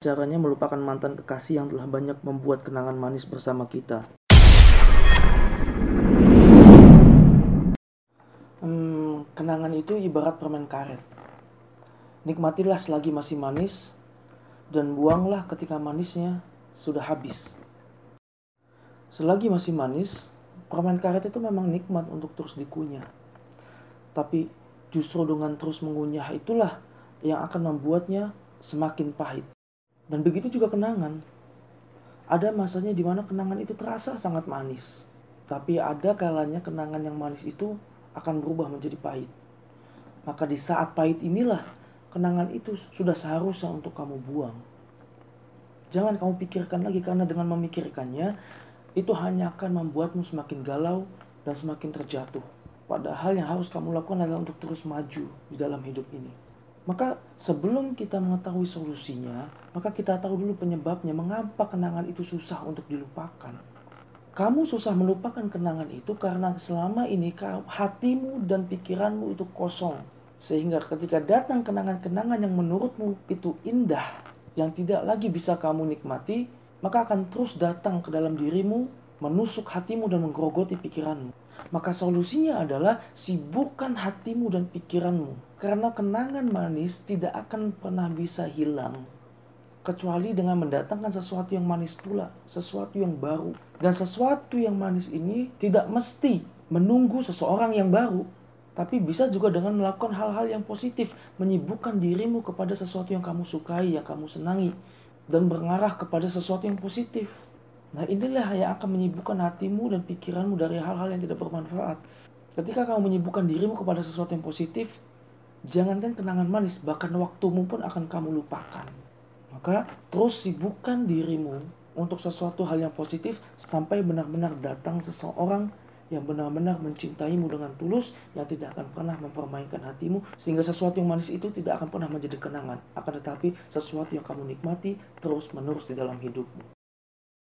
Caranya melupakan mantan kekasih yang telah banyak membuat kenangan manis bersama kita. Hmm, kenangan itu ibarat permen karet. Nikmatilah selagi masih manis, dan buanglah ketika manisnya sudah habis. Selagi masih manis, permen karet itu memang nikmat untuk terus dikunyah. Tapi justru dengan terus mengunyah itulah yang akan membuatnya semakin pahit. Dan begitu juga kenangan. Ada masanya di mana kenangan itu terasa sangat manis. Tapi ada kalanya kenangan yang manis itu akan berubah menjadi pahit. Maka di saat pahit inilah kenangan itu sudah seharusnya untuk kamu buang. Jangan kamu pikirkan lagi karena dengan memikirkannya itu hanya akan membuatmu semakin galau dan semakin terjatuh. Padahal yang harus kamu lakukan adalah untuk terus maju di dalam hidup ini. Maka sebelum kita mengetahui solusinya, maka kita tahu dulu penyebabnya mengapa kenangan itu susah untuk dilupakan. Kamu susah melupakan kenangan itu karena selama ini hatimu dan pikiranmu itu kosong. Sehingga ketika datang kenangan-kenangan yang menurutmu itu indah, yang tidak lagi bisa kamu nikmati, maka akan terus datang ke dalam dirimu, menusuk hatimu dan menggerogoti pikiranmu. Maka solusinya adalah sibukkan hatimu dan pikiranmu. Karena kenangan manis tidak akan pernah bisa hilang. Kecuali dengan mendatangkan sesuatu yang manis pula, sesuatu yang baru. Dan sesuatu yang manis ini tidak mesti menunggu seseorang yang baru. Tapi bisa juga dengan melakukan hal-hal yang positif. Menyibukkan dirimu kepada sesuatu yang kamu sukai, yang kamu senangi. Dan mengarah kepada sesuatu yang positif. Nah inilah yang akan menyibukkan hatimu dan pikiranmu dari hal-hal yang tidak bermanfaat. Ketika kamu menyibukkan dirimu kepada sesuatu yang positif, jangankan kenangan manis, bahkan waktumu pun akan kamu lupakan. Maka terus sibukkan dirimu untuk sesuatu hal yang positif sampai benar-benar datang seseorang yang benar-benar mencintaimu dengan tulus yang tidak akan pernah mempermainkan hatimu sehingga sesuatu yang manis itu tidak akan pernah menjadi kenangan akan tetapi sesuatu yang kamu nikmati terus menerus di dalam hidupmu